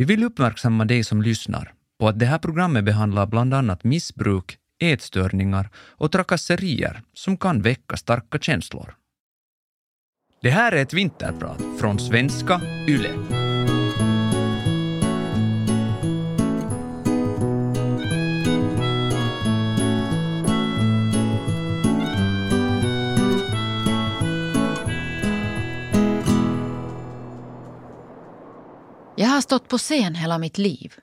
Vi vill uppmärksamma dig som lyssnar på att det här programmet behandlar bland annat missbruk, ätstörningar och trakasserier som kan väcka starka känslor. Det här är ett vinterprat från svenska YLE. Har stått på scen hela mitt liv.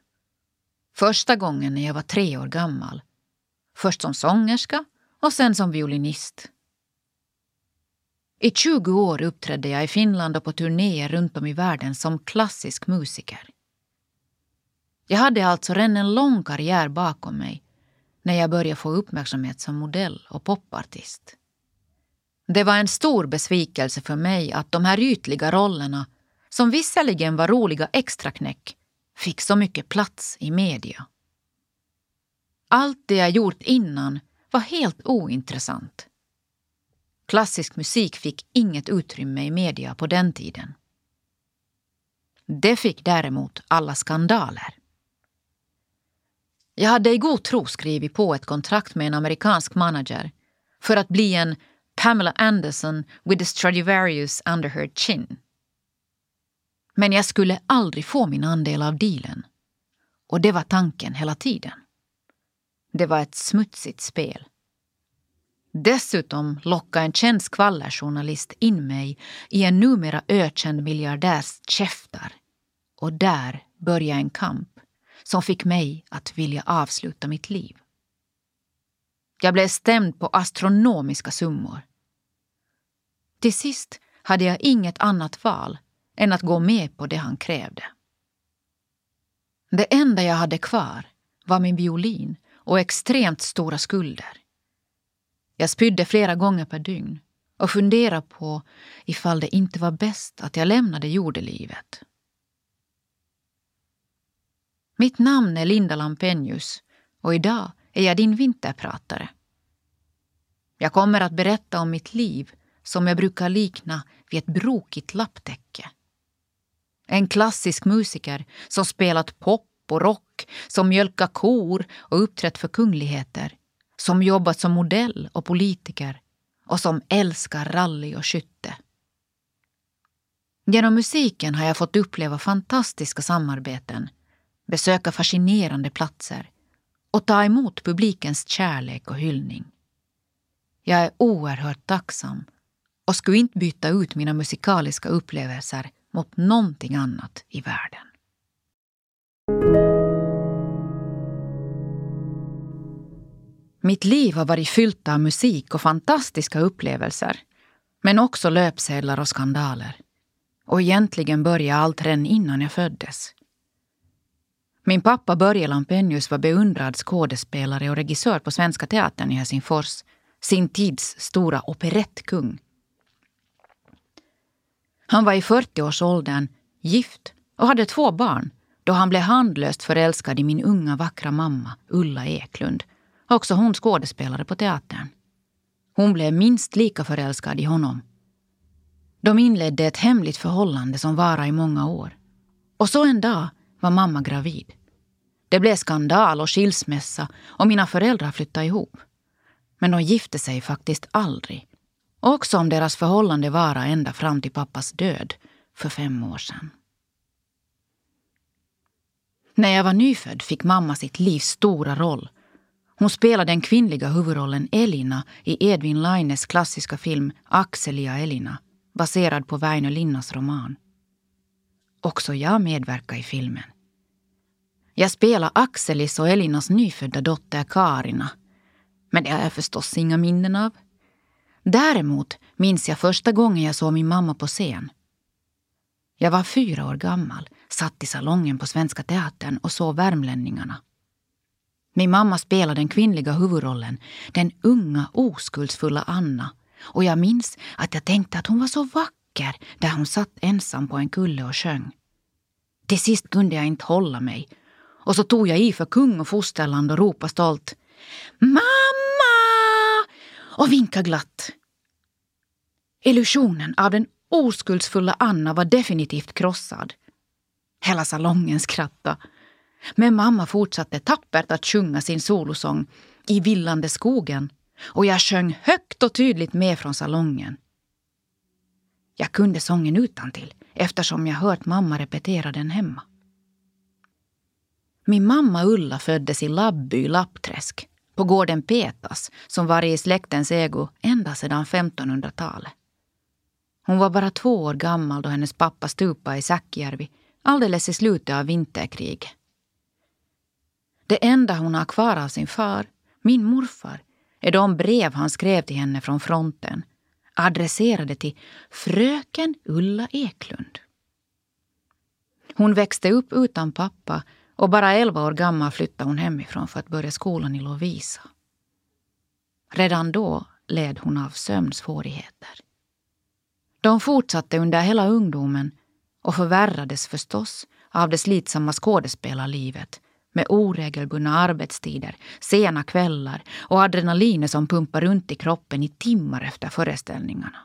Första gången när jag var tre år gammal. Först som sångerska och sen som violinist. I 20 år uppträdde jag i Finland och på turnéer runt om i världen som klassisk musiker. Jag hade alltså redan en lång karriär bakom mig när jag började få uppmärksamhet som modell och popartist. Det var en stor besvikelse för mig att de här ytliga rollerna som visserligen var roliga extraknäck, fick så mycket plats i media. Allt det jag gjort innan var helt ointressant. Klassisk musik fick inget utrymme i media på den tiden. Det fick däremot alla skandaler. Jag hade i god tro skrivit på ett kontrakt med en amerikansk manager för att bli en Pamela Anderson with a Stradivarius under her chin. Men jag skulle aldrig få min andel av dealen. Och det var tanken hela tiden. Det var ett smutsigt spel. Dessutom lockade en känd skvallerjournalist in mig i en numera ökänd miljardärs käftar. Och där började en kamp som fick mig att vilja avsluta mitt liv. Jag blev stämd på astronomiska summor. Till sist hade jag inget annat val än att gå med på det han krävde. Det enda jag hade kvar var min violin och extremt stora skulder. Jag spydde flera gånger per dygn och funderade på ifall det inte var bäst att jag lämnade jordelivet. Mitt namn är Linda Lampenius och idag är jag din vinterpratare. Jag kommer att berätta om mitt liv som jag brukar likna vid ett brokigt lapptäcke. En klassisk musiker som spelat pop och rock, som mjölkat kor och uppträtt för kungligheter, som jobbat som modell och politiker och som älskar rally och skytte. Genom musiken har jag fått uppleva fantastiska samarbeten, besöka fascinerande platser och ta emot publikens kärlek och hyllning. Jag är oerhört tacksam och skulle inte byta ut mina musikaliska upplevelser mot någonting annat i världen. Mitt liv har varit fyllt av musik och fantastiska upplevelser. Men också löpsedlar och skandaler. Och egentligen började allt redan innan jag föddes. Min pappa Börje Lampenius var beundrad skådespelare och regissör på Svenska Teatern i Helsingfors. Sin tids stora operettkung. Han var i 40-årsåldern, gift och hade två barn då han blev handlöst förälskad i min unga vackra mamma Ulla Eklund, också hon skådespelare på teatern. Hon blev minst lika förälskad i honom. De inledde ett hemligt förhållande som varade i många år. Och så en dag var mamma gravid. Det blev skandal och skilsmässa och mina föräldrar flyttade ihop. Men de gifte sig faktiskt aldrig Också om deras förhållande varade ända fram till pappas död för fem år sedan. När jag var nyfödd fick mamma sitt livs stora roll. Hon spelade den kvinnliga huvudrollen Elina i Edvin Laines klassiska film Axelia Elina, baserad på Väinö Linnas roman. Också jag medverkade i filmen. Jag spelade Axelis och Elinas nyfödda dotter Karina. Men det har jag förstås inga minnen av. Däremot minns jag första gången jag såg min mamma på scen. Jag var fyra år gammal, satt i salongen på Svenska Teatern och såg Värmlänningarna. Min mamma spelade den kvinnliga huvudrollen, den unga oskuldsfulla Anna. Och jag minns att jag tänkte att hon var så vacker där hon satt ensam på en kulle och sjöng. Till sist kunde jag inte hålla mig. Och så tog jag i för kung och fosterland och ropade stolt Mamma! och vinkade glatt. Illusionen av den oskuldsfulla Anna var definitivt krossad. Hela salongen skrattade. Men mamma fortsatte tappert att sjunga sin solosång I villande skogen och jag sjöng högt och tydligt med från salongen. Jag kunde sången utan till eftersom jag hört mamma repetera den hemma. Min mamma Ulla föddes i Labby, Lappträsk, på gården Petas som varit i släktens ägo ända sedan 1500-talet. Hon var bara två år gammal då hennes pappa stupade i Säckjärvi alldeles i slutet av vinterkriget. Det enda hon har kvar av sin far, min morfar, är de brev han skrev till henne från fronten adresserade till fröken Ulla Eklund. Hon växte upp utan pappa och bara elva år gammal flyttade hon hemifrån för att börja skolan i Lovisa. Redan då led hon av sömnsvårigheter. De fortsatte under hela ungdomen och förvärrades förstås av det slitsamma skådespelarlivet med oregelbundna arbetstider, sena kvällar och adrenalinet som pumpar runt i kroppen i timmar efter föreställningarna.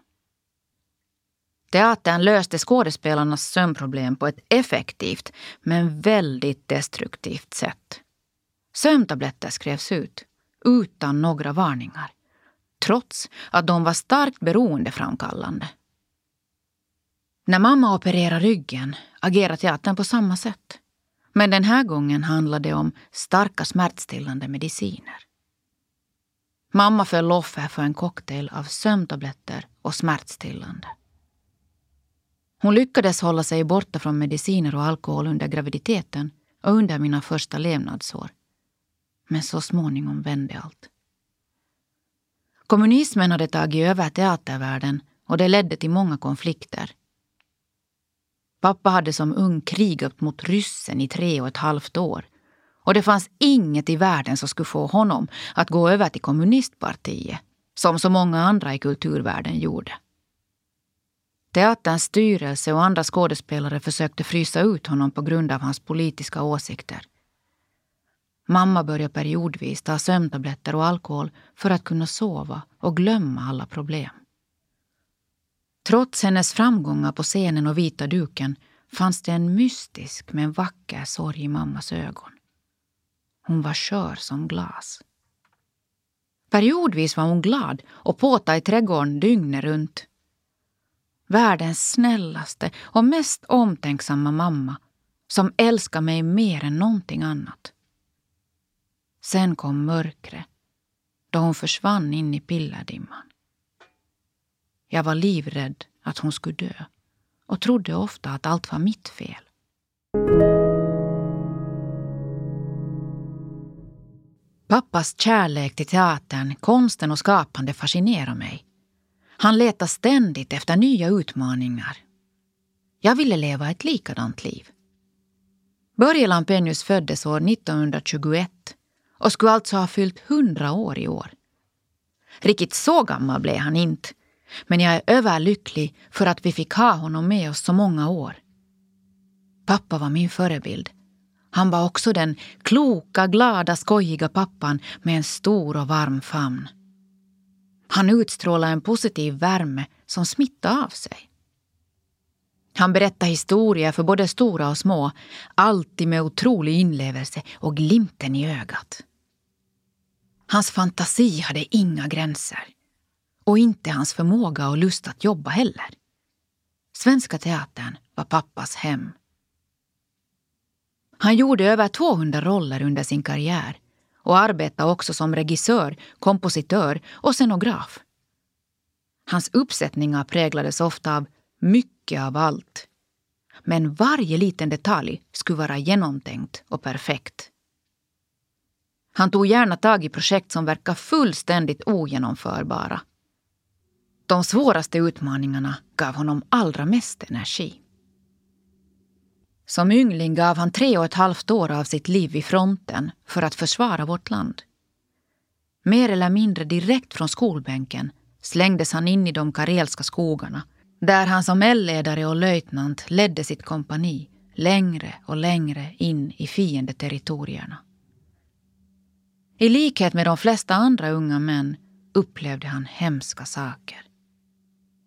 Teatern löste skådespelarnas sömnproblem på ett effektivt men väldigt destruktivt sätt. Sömntabletter skrevs ut utan några varningar trots att de var starkt beroendeframkallande. När mamma opererar ryggen agerar teatern på samma sätt. Men den här gången handlade det om starka smärtstillande mediciner. Mamma föll offer för en cocktail av sömntabletter och smärtstillande. Hon lyckades hålla sig borta från mediciner och alkohol under graviditeten och under mina första levnadsår. Men så småningom vände allt. Kommunismen hade tagit över teatervärlden och det ledde till många konflikter. Pappa hade som ung krigat mot ryssen i tre och ett halvt år. Och det fanns inget i världen som skulle få honom att gå över till kommunistpartiet, som så många andra i kulturvärlden gjorde. Teaterns styrelse och andra skådespelare försökte frysa ut honom på grund av hans politiska åsikter. Mamma började periodvis ta sömntabletter och alkohol för att kunna sova och glömma alla problem. Trots hennes framgångar på scenen och vita duken fanns det en mystisk men vacker sorg i mammas ögon. Hon var skör som glas. Periodvis var hon glad och påta i trädgården dygnet runt. Världens snällaste och mest omtänksamma mamma som älskar mig mer än någonting annat. Sen kom mörkret då hon försvann in i pillerdimman. Jag var livrädd att hon skulle dö och trodde ofta att allt var mitt fel. Pappas kärlek till teatern, konsten och skapande fascinerar mig. Han letar ständigt efter nya utmaningar. Jag ville leva ett likadant liv. Börje Lampenius föddes år 1921 och skulle alltså ha fyllt 100 år i år. Riktigt så gammal blev han inte, men jag är överlycklig för att vi fick ha honom med oss så många år. Pappa var min förebild. Han var också den kloka, glada, skojiga pappan med en stor och varm famn. Han utstrålade en positiv värme som smittade av sig. Han berättade historier för både stora och små, alltid med otrolig inlevelse och glimten i ögat. Hans fantasi hade inga gränser. Och inte hans förmåga och lust att jobba heller. Svenska Teatern var pappas hem. Han gjorde över 200 roller under sin karriär och arbetade också som regissör, kompositör och scenograf. Hans uppsättningar präglades ofta av mycket av allt. Men varje liten detalj skulle vara genomtänkt och perfekt. Han tog gärna tag i projekt som verkar fullständigt ogenomförbara. De svåraste utmaningarna gav honom allra mest energi. Som yngling gav han tre och ett halvt år av sitt liv i fronten för att försvara vårt land. Mer eller mindre direkt från skolbänken slängdes han in i de karelska skogarna där han som eldledare och löjtnant ledde sitt kompani längre och längre in i fiendeterritorierna. I likhet med de flesta andra unga män upplevde han hemska saker.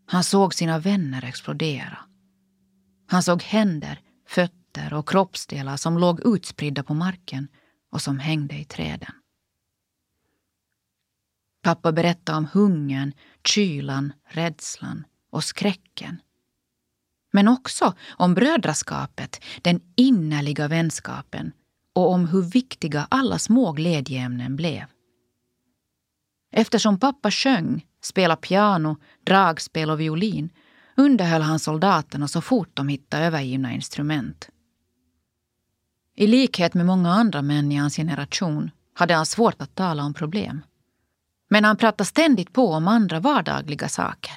Han såg sina vänner explodera. Han såg händer, fötter och kroppsdelar som låg utspridda på marken och som hängde i träden. Pappa berättade om hungern, kylan, rädslan och skräcken. Men också om brödraskapet, den innerliga vänskapen och om hur viktiga alla små glädjeämnen blev. Eftersom pappa sjöng, spelade piano, dragspel och violin underhöll han soldaterna så fort de hittade övergivna instrument. I likhet med många andra män i hans generation hade han svårt att tala om problem. Men han pratade ständigt på om andra vardagliga saker.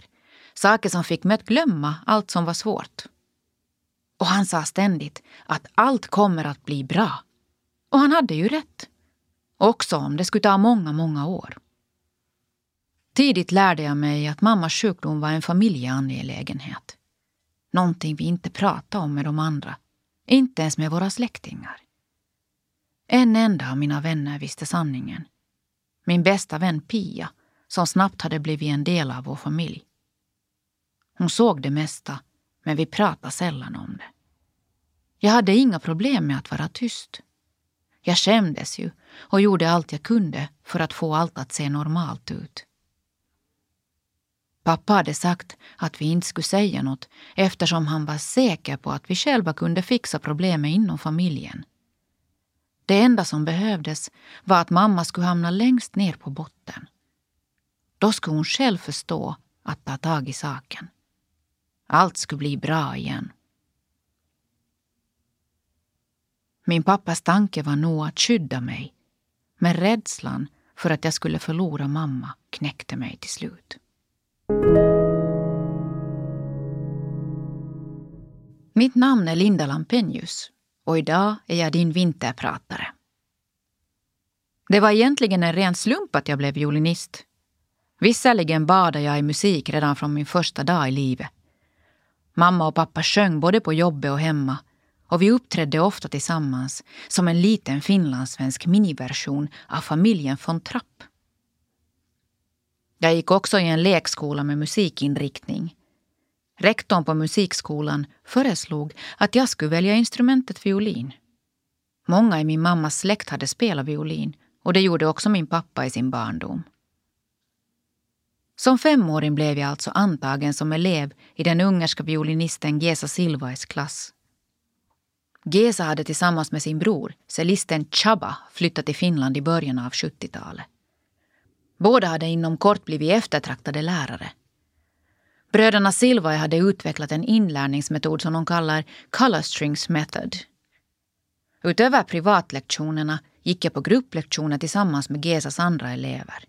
Saker som fick mig att glömma allt som var svårt. Och han sa ständigt att allt kommer att bli bra. Och han hade ju rätt. Också om det skulle ta många, många år. Tidigt lärde jag mig att mammas sjukdom var en familjeangelägenhet. Någonting vi inte pratade om med de andra. Inte ens med våra släktingar. En enda av mina vänner visste sanningen. Min bästa vän Pia, som snabbt hade blivit en del av vår familj. Hon såg det mesta, men vi pratade sällan om det. Jag hade inga problem med att vara tyst. Jag skämdes ju och gjorde allt jag kunde för att få allt att se normalt ut. Pappa hade sagt att vi inte skulle säga något eftersom han var säker på att vi själva kunde fixa problemet inom familjen. Det enda som behövdes var att mamma skulle hamna längst ner på botten. Då skulle hon själv förstå att ta tag i saken. Allt skulle bli bra igen. Min pappas tanke var nog att skydda mig. Men rädslan för att jag skulle förlora mamma knäckte mig till slut. Mitt namn är Linda Lampenius och idag är jag din vinterpratare. Det var egentligen en ren slump att jag blev violinist. Visserligen badade jag i musik redan från min första dag i livet. Mamma och pappa sjöng både på jobbet och hemma och vi uppträdde ofta tillsammans som en liten finlandssvensk miniversion av familjen von Trapp. Jag gick också i en lekskola med musikinriktning. Rektorn på musikskolan föreslog att jag skulle välja instrumentet violin. Många i min mammas släkt hade spelat violin och det gjorde också min pappa i sin barndom. Som femåring blev jag alltså antagen som elev i den ungerska violinisten Gesa Silvais klass. Gesa hade tillsammans med sin bror, cellisten Chaba, flyttat till Finland i början av 70-talet. Båda hade inom kort blivit eftertraktade lärare. Bröderna Silva hade utvecklat en inlärningsmetod som de kallar Color Strings Method. Utöver privatlektionerna gick jag på grupplektioner tillsammans med Gesas andra elever.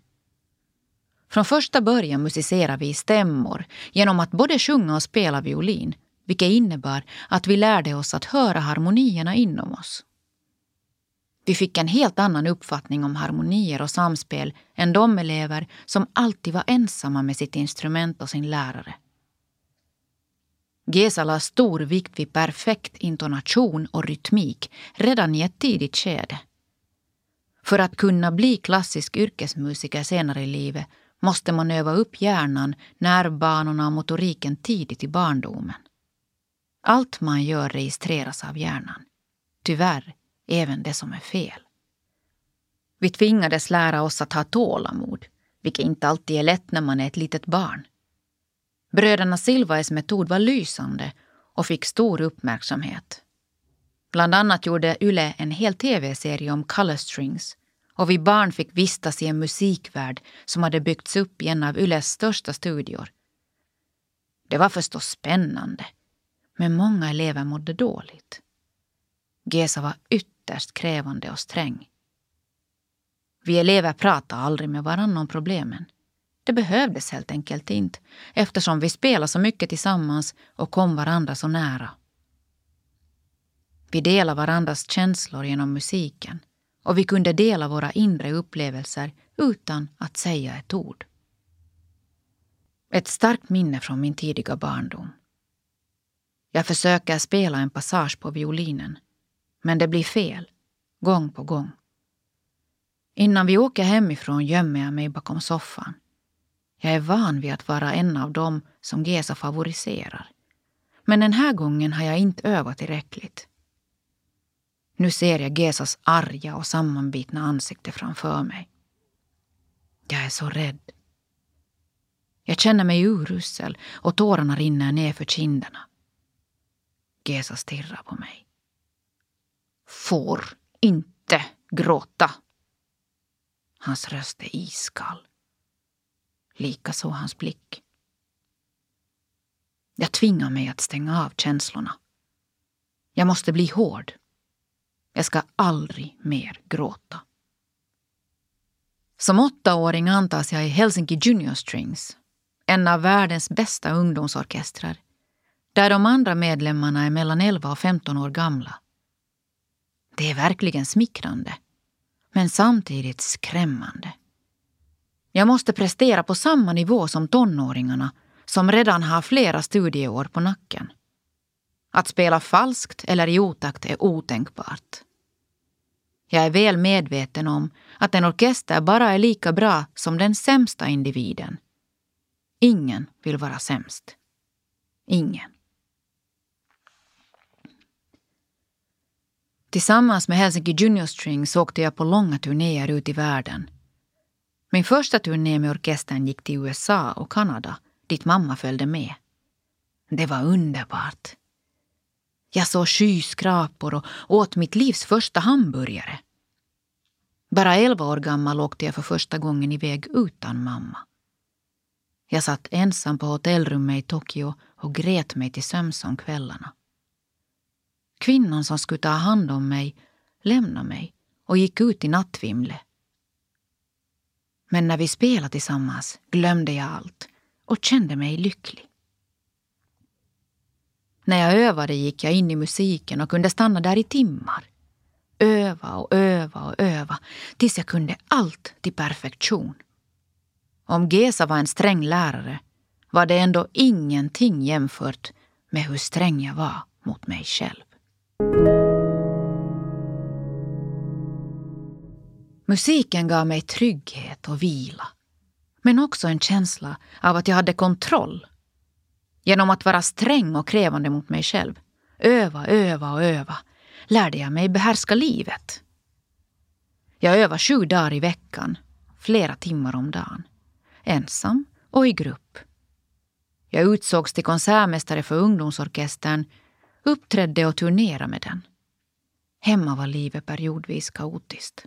Från första början musicerade vi i stämmor genom att både sjunga och spela violin, vilket innebar att vi lärde oss att höra harmonierna inom oss. Vi fick en helt annan uppfattning om harmonier och samspel än de elever som alltid var ensamma med sitt instrument och sin lärare. Gesa la stor vikt vid perfekt intonation och rytmik redan i ett tidigt skede. För att kunna bli klassisk yrkesmusiker senare i livet måste man öva upp hjärnan, nervbanorna och motoriken tidigt i barndomen. Allt man gör registreras av hjärnan. Tyvärr även det som är fel. Vi tvingades lära oss att ha tålamod, vilket inte alltid är lätt när man är ett litet barn. Bröderna Silvaes metod var lysande och fick stor uppmärksamhet. Bland annat gjorde Yle en hel tv-serie om color strings och vi barn fick vistas i en musikvärld som hade byggts upp i en av Yles största studior. Det var förstås spännande, men många elever mådde dåligt. Gesa var ytterst krävande och sträng. Vi elever pratade aldrig med varandra om problemen. Det behövdes helt enkelt inte eftersom vi spelade så mycket tillsammans och kom varandra så nära. Vi delade varandras känslor genom musiken och vi kunde dela våra inre upplevelser utan att säga ett ord. Ett starkt minne från min tidiga barndom. Jag försöker spela en passage på violinen men det blir fel, gång på gång. Innan vi åker hemifrån gömmer jag mig bakom soffan. Jag är van vid att vara en av dem som Gesa favoriserar. Men den här gången har jag inte övat tillräckligt. Nu ser jag Gesas arga och sammanbitna ansikte framför mig. Jag är så rädd. Jag känner mig urusel och tårarna rinner ner för kinderna. Gesa stirrar på mig. Får inte gråta. Hans röst är iskall. Likaså hans blick. Jag tvingar mig att stänga av känslorna. Jag måste bli hård. Jag ska aldrig mer gråta. Som åttaåring antas jag i Helsinki Junior Strings, en av världens bästa ungdomsorkestrar, där de andra medlemmarna är mellan 11 och 15 år gamla. Det är verkligen smickrande, men samtidigt skrämmande. Jag måste prestera på samma nivå som tonåringarna som redan har flera studieår på nacken. Att spela falskt eller i otakt är otänkbart. Jag är väl medveten om att en orkester bara är lika bra som den sämsta individen. Ingen vill vara sämst. Ingen. Tillsammans med Helsinki Junior Strings åkte jag på långa turnéer ut i världen. Min första turné med orkestern gick till USA och Kanada, dit mamma följde med. Det var underbart. Jag såg skyskrapor och åt mitt livs första hamburgare. Bara elva år gammal åkte jag för första gången iväg utan mamma. Jag satt ensam på hotellrummet i Tokyo och grät mig till sömns om kvällarna. Kvinnan som skulle ta hand om mig lämnade mig och gick ut i nattvimle. Men när vi spelade tillsammans glömde jag allt och kände mig lycklig. När jag övade gick jag in i musiken och kunde stanna där i timmar. Öva och öva och öva tills jag kunde allt till perfektion. Om Gesa var en sträng lärare var det ändå ingenting jämfört med hur sträng jag var mot mig själv. Musiken gav mig trygghet och vila. Men också en känsla av att jag hade kontroll. Genom att vara sträng och krävande mot mig själv, öva, öva och öva, lärde jag mig behärska livet. Jag övade sju dagar i veckan, flera timmar om dagen. Ensam och i grupp. Jag utsågs till konsertmästare för ungdomsorkestern, uppträdde och turnerade med den. Hemma var livet periodvis kaotiskt.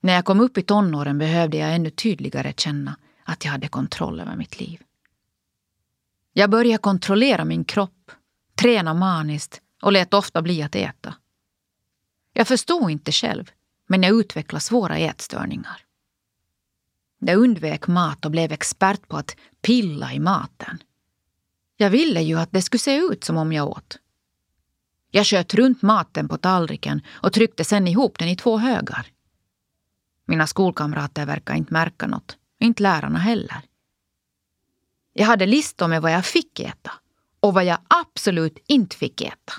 När jag kom upp i tonåren behövde jag ännu tydligare känna att jag hade kontroll över mitt liv. Jag började kontrollera min kropp, träna maniskt och lät ofta bli att äta. Jag förstod inte själv, men jag utvecklade svåra ätstörningar. Jag undvek mat och blev expert på att pilla i maten. Jag ville ju att det skulle se ut som om jag åt. Jag sköt runt maten på tallriken och tryckte sen ihop den i två högar. Mina skolkamrater verkar inte märka något, inte lärarna heller. Jag hade listor med vad jag fick äta och vad jag absolut inte fick äta.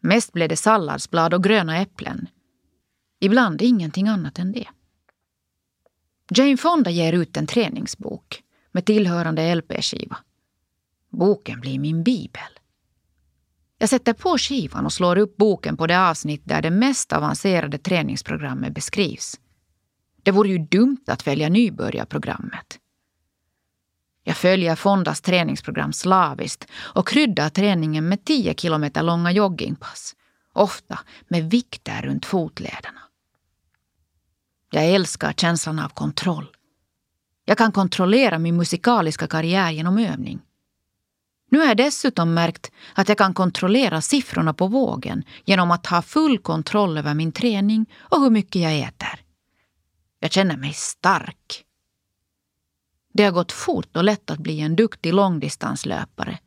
Mest blev det salladsblad och gröna äpplen. Ibland ingenting annat än det. Jane Fonda ger ut en träningsbok med tillhörande LP-skiva. Boken blir min bibel. Jag sätter på skivan och slår upp boken på det avsnitt där det mest avancerade träningsprogrammet beskrivs. Det vore ju dumt att välja nybörjarprogrammet. Jag följer Fondas träningsprogram slaviskt och kryddar träningen med 10 kilometer långa joggingpass. Ofta med vikter runt fotlederna. Jag älskar känslan av kontroll. Jag kan kontrollera min musikaliska karriär genom övning. Nu har jag dessutom märkt att jag kan kontrollera siffrorna på vågen genom att ha full kontroll över min träning och hur mycket jag äter. Jag känner mig stark. Det har gått fort och lätt att bli en duktig långdistanslöpare.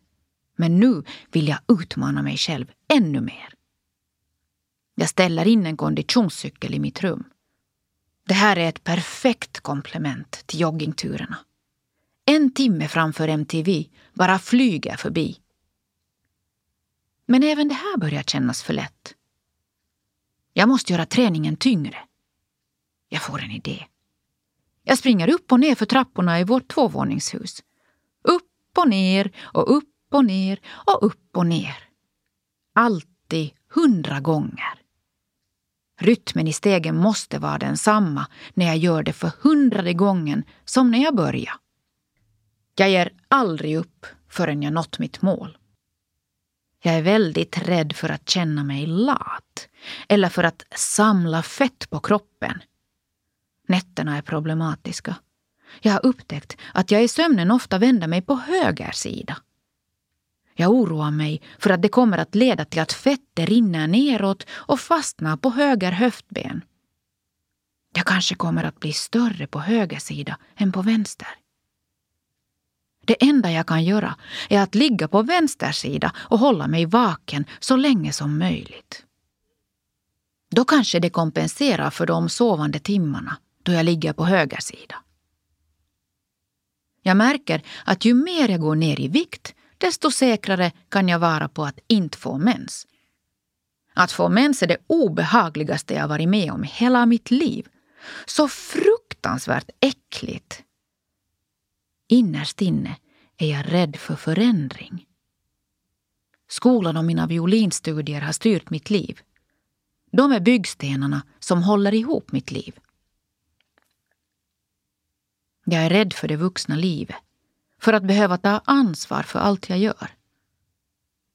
Men nu vill jag utmana mig själv ännu mer. Jag ställer in en konditionscykel i mitt rum. Det här är ett perfekt komplement till joggingturerna. En timme framför MTV bara flyger förbi. Men även det här börjar kännas för lätt. Jag måste göra träningen tyngre. Jag får en idé. Jag springer upp och ner för trapporna i vårt tvåvåningshus. Upp och ner och upp och ner och upp och ner. Alltid hundra gånger. Rytmen i stegen måste vara densamma när jag gör det för hundrade gången som när jag börjar. Jag ger aldrig upp förrän jag nått mitt mål. Jag är väldigt rädd för att känna mig lat eller för att samla fett på kroppen. Nätterna är problematiska. Jag har upptäckt att jag i sömnen ofta vänder mig på höger sida. Jag oroar mig för att det kommer att leda till att fettet rinner neråt och fastnar på höger höftben. Jag kanske kommer att bli större på höger sida än på vänster. Det enda jag kan göra är att ligga på vänster sida och hålla mig vaken så länge som möjligt. Då kanske det kompenserar för de sovande timmarna då jag ligger på höger sida. Jag märker att ju mer jag går ner i vikt, desto säkrare kan jag vara på att inte få mens. Att få mens är det obehagligaste jag varit med om i hela mitt liv. Så fruktansvärt äckligt. Innerst inne är jag rädd för förändring. Skolan och mina violinstudier har styrt mitt liv. De är byggstenarna som håller ihop mitt liv. Jag är rädd för det vuxna livet. För att behöva ta ansvar för allt jag gör.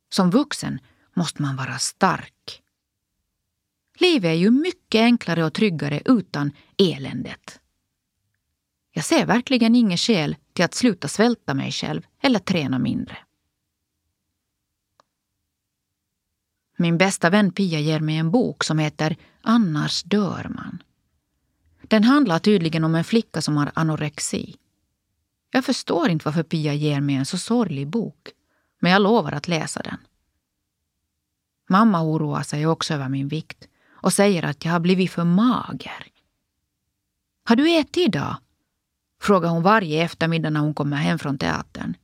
Som vuxen måste man vara stark. Livet är ju mycket enklare och tryggare utan eländet. Jag ser verkligen inget skäl till att sluta svälta mig själv eller träna mindre. Min bästa vän Pia ger mig en bok som heter Annars dör man. Den handlar tydligen om en flicka som har anorexi. Jag förstår inte varför Pia ger mig en så sorglig bok, men jag lovar att läsa den. Mamma oroar sig också över min vikt och säger att jag har blivit för mager. Har du ätit idag? frågar hon varje eftermiddag när hon kommer hem från teatern.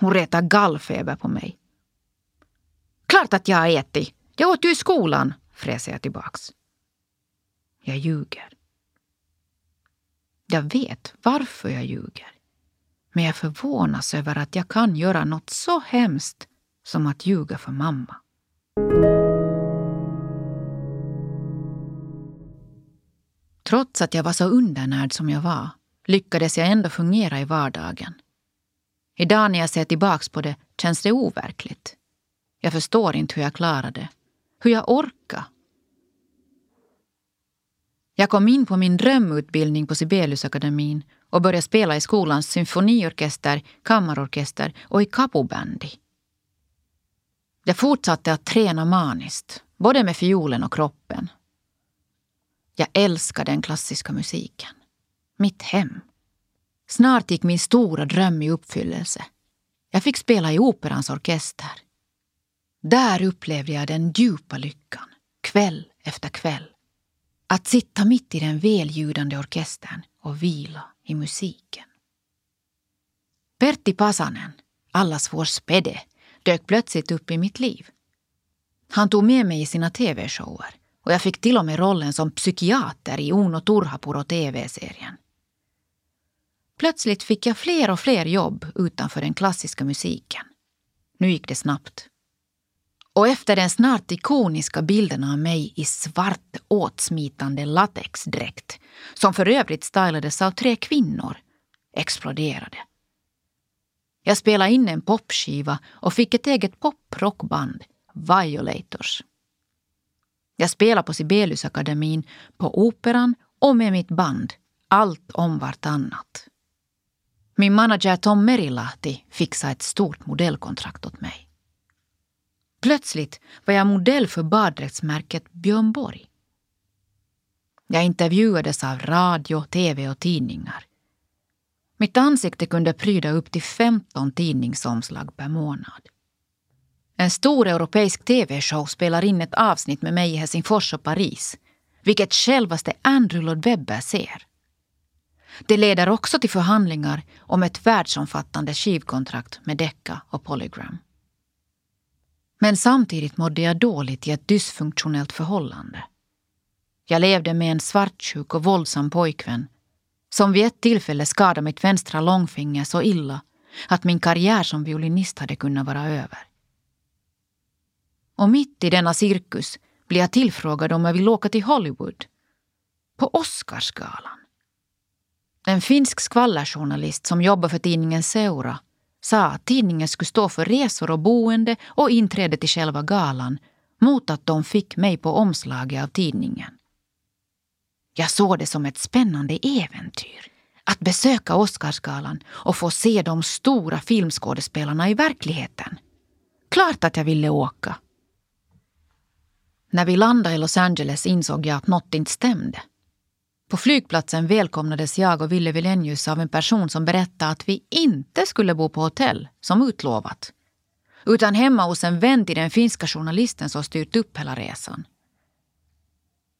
Hon retar gallfeber på mig. Klart att jag har ätit. Jag åt ju i skolan, fräser jag tillbaks. Jag ljuger. Jag vet varför jag ljuger. Men jag förvånas över att jag kan göra något så hemskt som att ljuga för mamma. Trots att jag var så undernärd som jag var lyckades jag ändå fungera i vardagen. Idag när jag ser tillbaks på det känns det overkligt. Jag förstår inte hur jag klarade det. Hur jag orkade. Jag kom in på min drömutbildning på Sibeliusakademin och började spela i skolans symfoniorkester, kammarorkester och i kapobandy. Jag fortsatte att träna maniskt, både med fiolen och kroppen. Jag älskade den klassiska musiken. Mitt hem. Snart gick min stora dröm i uppfyllelse. Jag fick spela i Operans orkester. Där upplevde jag den djupa lyckan, kväll efter kväll. Att sitta mitt i den väljudande orkestern och vila i musiken. Pertti Pasanen, allas vår spädde, dök plötsligt upp i mitt liv. Han tog med mig i sina tv-shower och jag fick till och med rollen som psykiater i Uno Turhapuro tv-serien. Plötsligt fick jag fler och fler jobb utanför den klassiska musiken. Nu gick det snabbt. Och efter den snart ikoniska bilden av mig i svart åtsmitande latexdräkt, som för övrigt stylades av tre kvinnor, exploderade. Jag spelade in en popskiva och fick ett eget poprockband, Violators. Jag spelade på Sibeliusakademin, på Operan och med mitt band, allt om vartannat. Min manager Tom Merilahti fixade ett stort modellkontrakt åt mig. Plötsligt var jag modell för baddräktsmärket Björn Borg. Jag intervjuades av radio, tv och tidningar. Mitt ansikte kunde pryda upp till 15 tidningsomslag per månad. En stor europeisk tv-show spelar in ett avsnitt med mig i Helsingfors och Paris, vilket självaste Andrew Lloyd Webber ser. Det leder också till förhandlingar om ett världsomfattande skivkontrakt med Decca och Polygram. Men samtidigt mådde jag dåligt i ett dysfunktionellt förhållande. Jag levde med en svartsjuk och våldsam pojkvän som vid ett tillfälle skadade mitt vänstra långfinger så illa att min karriär som violinist hade kunnat vara över. Och mitt i denna cirkus blir jag tillfrågad om jag vill åka till Hollywood. På Oscarsgalan. En finsk skvallerjournalist som jobbar för tidningen Seura sa att tidningen skulle stå för resor och boende och inträde till själva galan mot att de fick mig på omslaget av tidningen. Jag såg det som ett spännande äventyr att besöka Oscarsgalan och få se de stora filmskådespelarna i verkligheten. Klart att jag ville åka. När vi landade i Los Angeles insåg jag att något inte stämde. På flygplatsen välkomnades jag och Ville Vilenius av en person som berättade att vi inte skulle bo på hotell, som utlovat. Utan hemma hos en vän till den finska journalisten som styrt upp hela resan.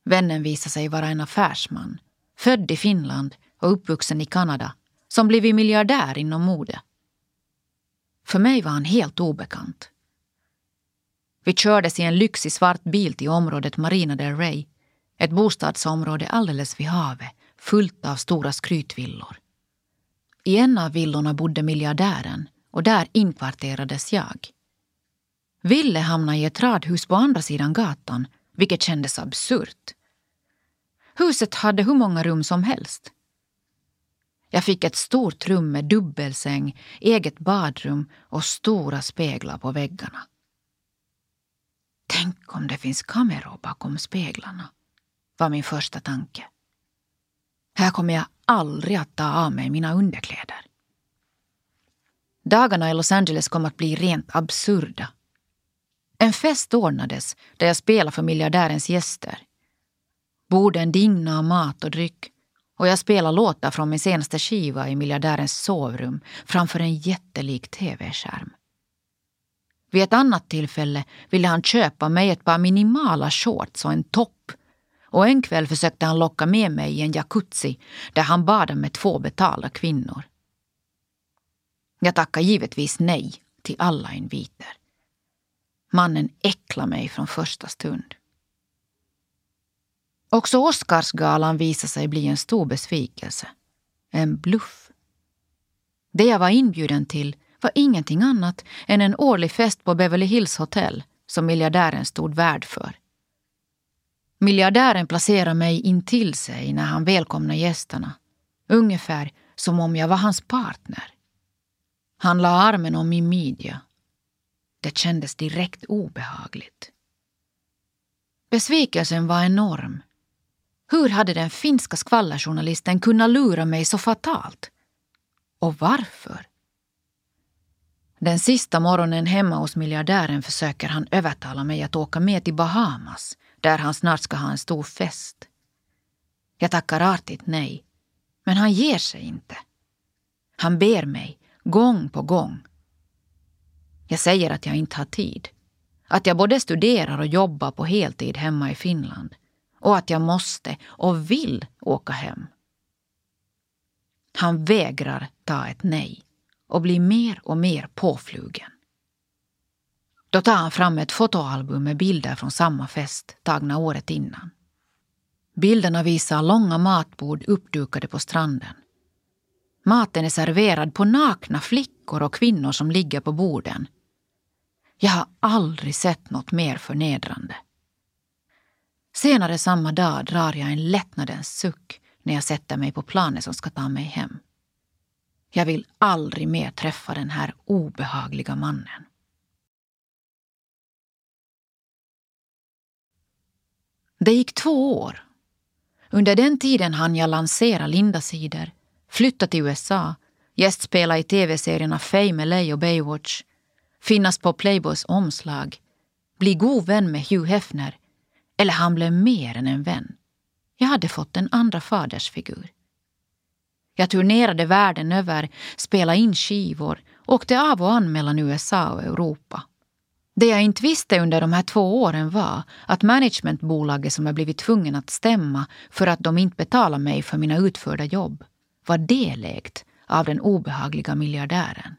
Vännen visade sig vara en affärsman, född i Finland och uppvuxen i Kanada, som blivit miljardär inom mode. För mig var han helt obekant. Vi kördes i en lyxig svart bil till området Marina del Rey ett bostadsområde alldeles vid havet, fullt av stora skrytvillor. I en av villorna bodde miljardären och där inkvarterades jag. Ville hamna i ett radhus på andra sidan gatan, vilket kändes absurt. Huset hade hur många rum som helst. Jag fick ett stort rum med dubbelsäng, eget badrum och stora speglar på väggarna. Tänk om det finns kameror bakom speglarna var min första tanke. Här kommer jag aldrig att ta av mig mina underkläder. Dagarna i Los Angeles kom att bli rent absurda. En fest ordnades där jag spelade för miljardärens gäster. Borden dignade av mat och dryck och jag spelade låtar från min senaste skiva i miljardärens sovrum framför en jättelik tv-skärm. Vid ett annat tillfälle ville han köpa mig ett par minimala shorts och en topp och en kväll försökte han locka med mig i en jacuzzi där han badade med två betalda kvinnor. Jag tackade givetvis nej till alla inviter. Mannen äcklade mig från första stund. Också Oscarsgalan visade sig bli en stor besvikelse. En bluff. Det jag var inbjuden till var ingenting annat än en årlig fest på Beverly Hills hotell som miljardären stod värd för. Miljardären placerar mig intill sig när han välkomnar gästerna. Ungefär som om jag var hans partner. Han la armen om min midja. Det kändes direkt obehagligt. Besvikelsen var enorm. Hur hade den finska skvallerjournalisten kunnat lura mig så fatalt? Och varför? Den sista morgonen hemma hos miljardären försöker han övertala mig att åka med till Bahamas där han snart ska ha en stor fest. Jag tackar artigt nej, men han ger sig inte. Han ber mig, gång på gång. Jag säger att jag inte har tid. Att jag både studerar och jobbar på heltid hemma i Finland. Och att jag måste och vill åka hem. Han vägrar ta ett nej och blir mer och mer påflugen. Då tar han fram ett fotoalbum med bilder från samma fest tagna året innan. Bilderna visar långa matbord uppdukade på stranden. Maten är serverad på nakna flickor och kvinnor som ligger på borden. Jag har aldrig sett något mer förnedrande. Senare samma dag drar jag en lättnadens suck när jag sätter mig på planet som ska ta mig hem. Jag vill aldrig mer träffa den här obehagliga mannen. Det gick två år. Under den tiden hann jag lansera Linda-sidor, flytta till USA, gästspela i tv-serierna Fame LA och Baywatch, finnas på Playboys omslag, bli god vän med Hugh Hefner, eller han blev mer än en vän. Jag hade fått en andra fadersfigur. Jag turnerade världen över, spelade in skivor, åkte av och an mellan USA och Europa. Det jag inte visste under de här två åren var att managementbolaget som jag blivit tvungen att stämma för att de inte betalade mig för mina utförda jobb var delägt av den obehagliga miljardären.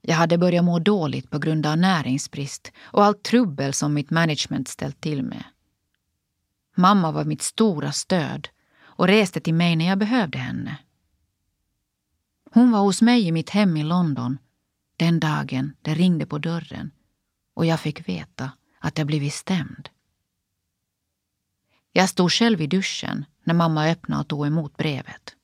Jag hade börjat må dåligt på grund av näringsbrist och allt trubbel som mitt management ställt till med. Mamma var mitt stora stöd och reste till mig när jag behövde henne. Hon var hos mig i mitt hem i London den dagen det ringde på dörren och jag fick veta att jag blivit stämd. Jag stod själv i duschen när mamma öppnade och tog emot brevet.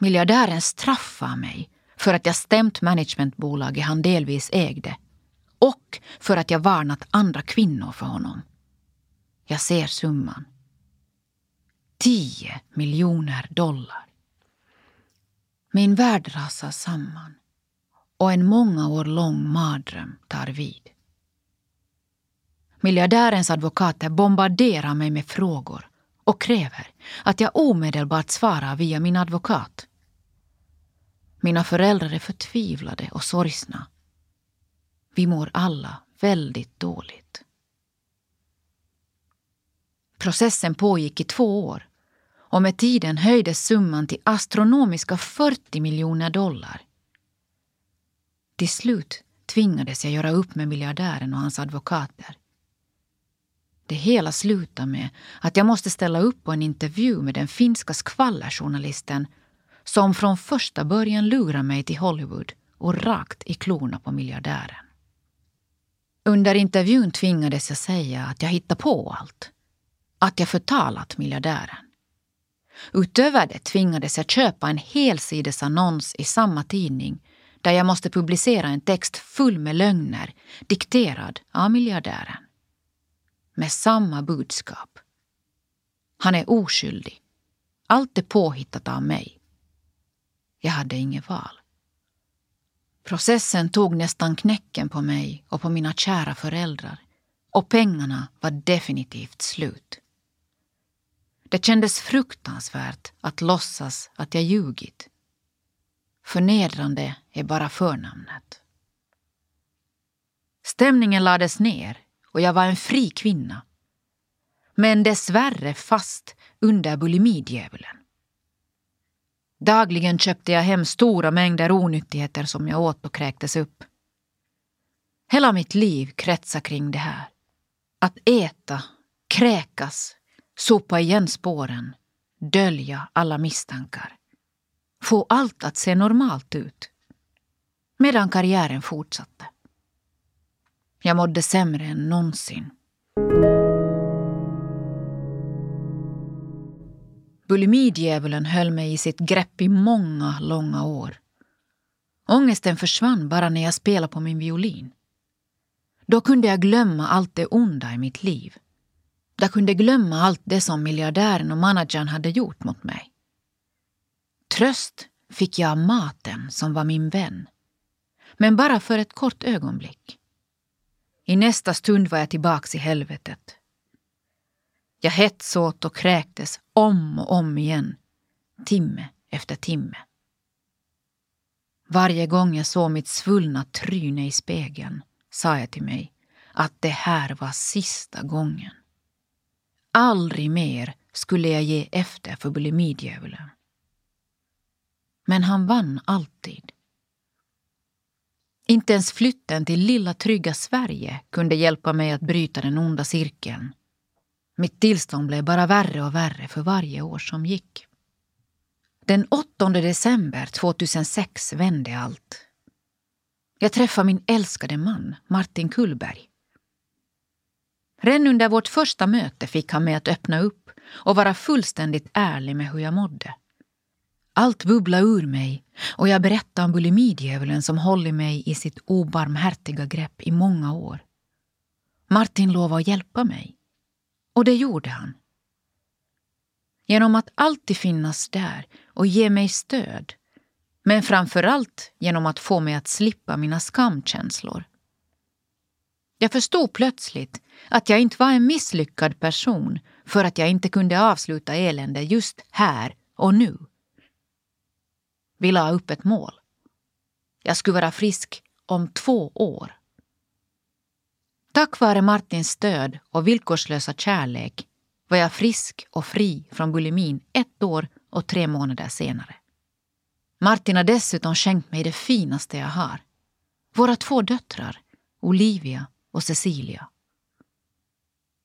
Miljardären straffade mig för att jag stämt managementbolaget han delvis ägde och för att jag varnat andra kvinnor för honom. Jag ser summan. 10 miljoner dollar. Min värld rasar samman och en många år lång mardröm tar vid. Miljardärens advokater bombarderar mig med frågor och kräver att jag omedelbart svarar via min advokat. Mina föräldrar är förtvivlade och sorgsna. Vi mår alla väldigt dåligt. Processen pågick i två år och med tiden höjdes summan till astronomiska 40 miljoner dollar. Till slut tvingades jag göra upp med miljardären och hans advokater. Det hela slutade med att jag måste ställa upp på en intervju med den finska skvallerjournalisten som från första början lurar mig till Hollywood och rakt i klorna på miljardären. Under intervjun tvingades jag säga att jag hittar på allt. Att jag förtalat miljardären. Utöver det tvingades jag köpa en helsidesannons i samma tidning där jag måste publicera en text full med lögner dikterad av miljardären. Med samma budskap. Han är oskyldig. Allt är påhittat av mig. Jag hade inget val. Processen tog nästan knäcken på mig och på mina kära föräldrar. Och pengarna var definitivt slut. Det kändes fruktansvärt att låtsas att jag ljugit. Förnedrande är bara förnamnet. Stämningen lades ner och jag var en fri kvinna. Men dessvärre fast under bulimidjävulen. Dagligen köpte jag hem stora mängder onyttigheter som jag åt och kräktes upp. Hela mitt liv kretsar kring det här. Att äta, kräkas, sopa igen spåren, dölja alla misstankar. Få allt att se normalt ut. Medan karriären fortsatte. Jag mådde sämre än någonsin. Bulimidjävulen höll mig i sitt grepp i många, långa år. Ångesten försvann bara när jag spelade på min violin. Då kunde jag glömma allt det onda i mitt liv. Jag kunde glömma allt det som miljardären och managern hade gjort mot mig. Tröst fick jag av maten som var min vän. Men bara för ett kort ögonblick. I nästa stund var jag tillbaks i helvetet. Jag hetsåt och kräktes om och om igen, timme efter timme. Varje gång jag såg mitt svullna tryne i spegeln sa jag till mig att det här var sista gången. Aldrig mer skulle jag ge efter för bulimidjävulen. Men han vann alltid. Inte ens flytten till lilla trygga Sverige kunde hjälpa mig att bryta den onda cirkeln. Mitt tillstånd blev bara värre och värre för varje år som gick. Den 8 december 2006 vände allt. Jag träffade min älskade man, Martin Kullberg. Redan under vårt första möte fick han mig att öppna upp och vara fullständigt ärlig med hur jag mådde. Allt bubblade ur mig och jag berättade om bulimidjävulen som hållit mig i sitt obarmhärtiga grepp i många år. Martin lovade att hjälpa mig. Och det gjorde han. Genom att alltid finnas där och ge mig stöd. Men framför allt genom att få mig att slippa mina skamkänslor. Jag förstod plötsligt att jag inte var en misslyckad person för att jag inte kunde avsluta elände just här och nu. Vi la upp ett mål. Jag skulle vara frisk om två år. Tack vare Martins stöd och villkorslösa kärlek var jag frisk och fri från bulimin ett år och tre månader senare. Martin har dessutom skänkt mig det finaste jag har. Våra två döttrar, Olivia och Cecilia.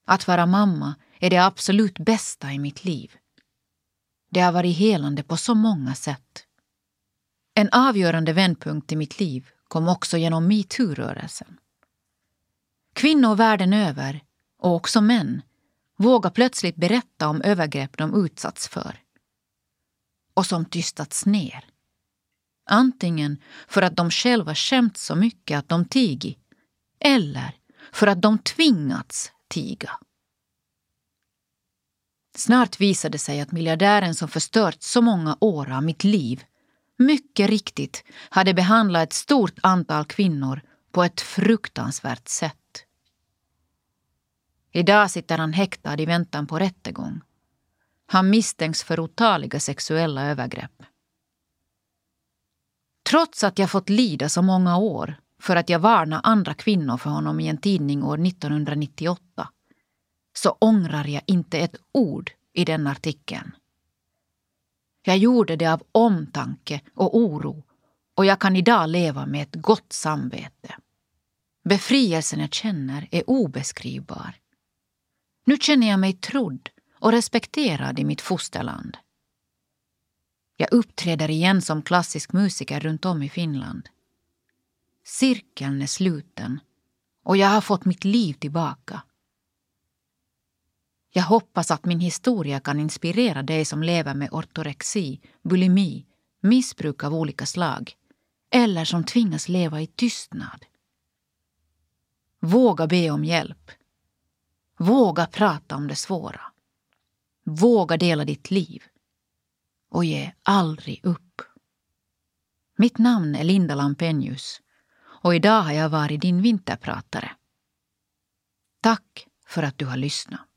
Att vara mamma är det absolut bästa i mitt liv. Det har varit helande på så många sätt. En avgörande vändpunkt i mitt liv kom också genom metoo-rörelsen. Kvinnor världen över, och också män, vågar plötsligt berätta om övergrepp de utsatts för. Och som tystats ner. Antingen för att de själva skämt så mycket att de tigit eller för att de tvingats tiga. Snart visade det sig att miljardären som förstört så många år av mitt liv mycket riktigt hade behandlat ett stort antal kvinnor på ett fruktansvärt sätt. Idag sitter han häktad i väntan på rättegång. Han misstänks för otaliga sexuella övergrepp. Trots att jag fått lida så många år för att jag varnade andra kvinnor för honom i en tidning år 1998 så ångrar jag inte ett ord i den artikeln. Jag gjorde det av omtanke och oro och jag kan idag leva med ett gott samvete. Befrielsen jag känner är obeskrivbar. Nu känner jag mig trodd och respekterad i mitt fosterland. Jag uppträder igen som klassisk musiker runt om i Finland. Cirkeln är sluten och jag har fått mitt liv tillbaka. Jag hoppas att min historia kan inspirera dig som lever med ortorexi, bulimi, missbruk av olika slag eller som tvingas leva i tystnad. Våga be om hjälp. Våga prata om det svåra. Våga dela ditt liv. Och ge aldrig upp. Mitt namn är Linda Lampenius och idag har jag varit din vinterpratare. Tack för att du har lyssnat.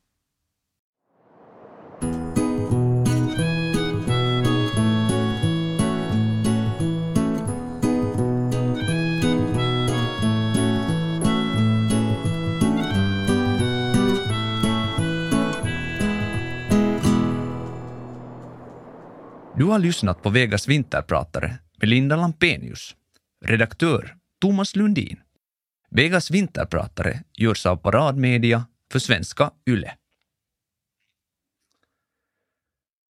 Du har lyssnat på Vegas vinterpratare med Linda Lampenius. Redaktör Thomas Lundin. Vegas vinterpratare görs av Paradmedia för svenska YLE.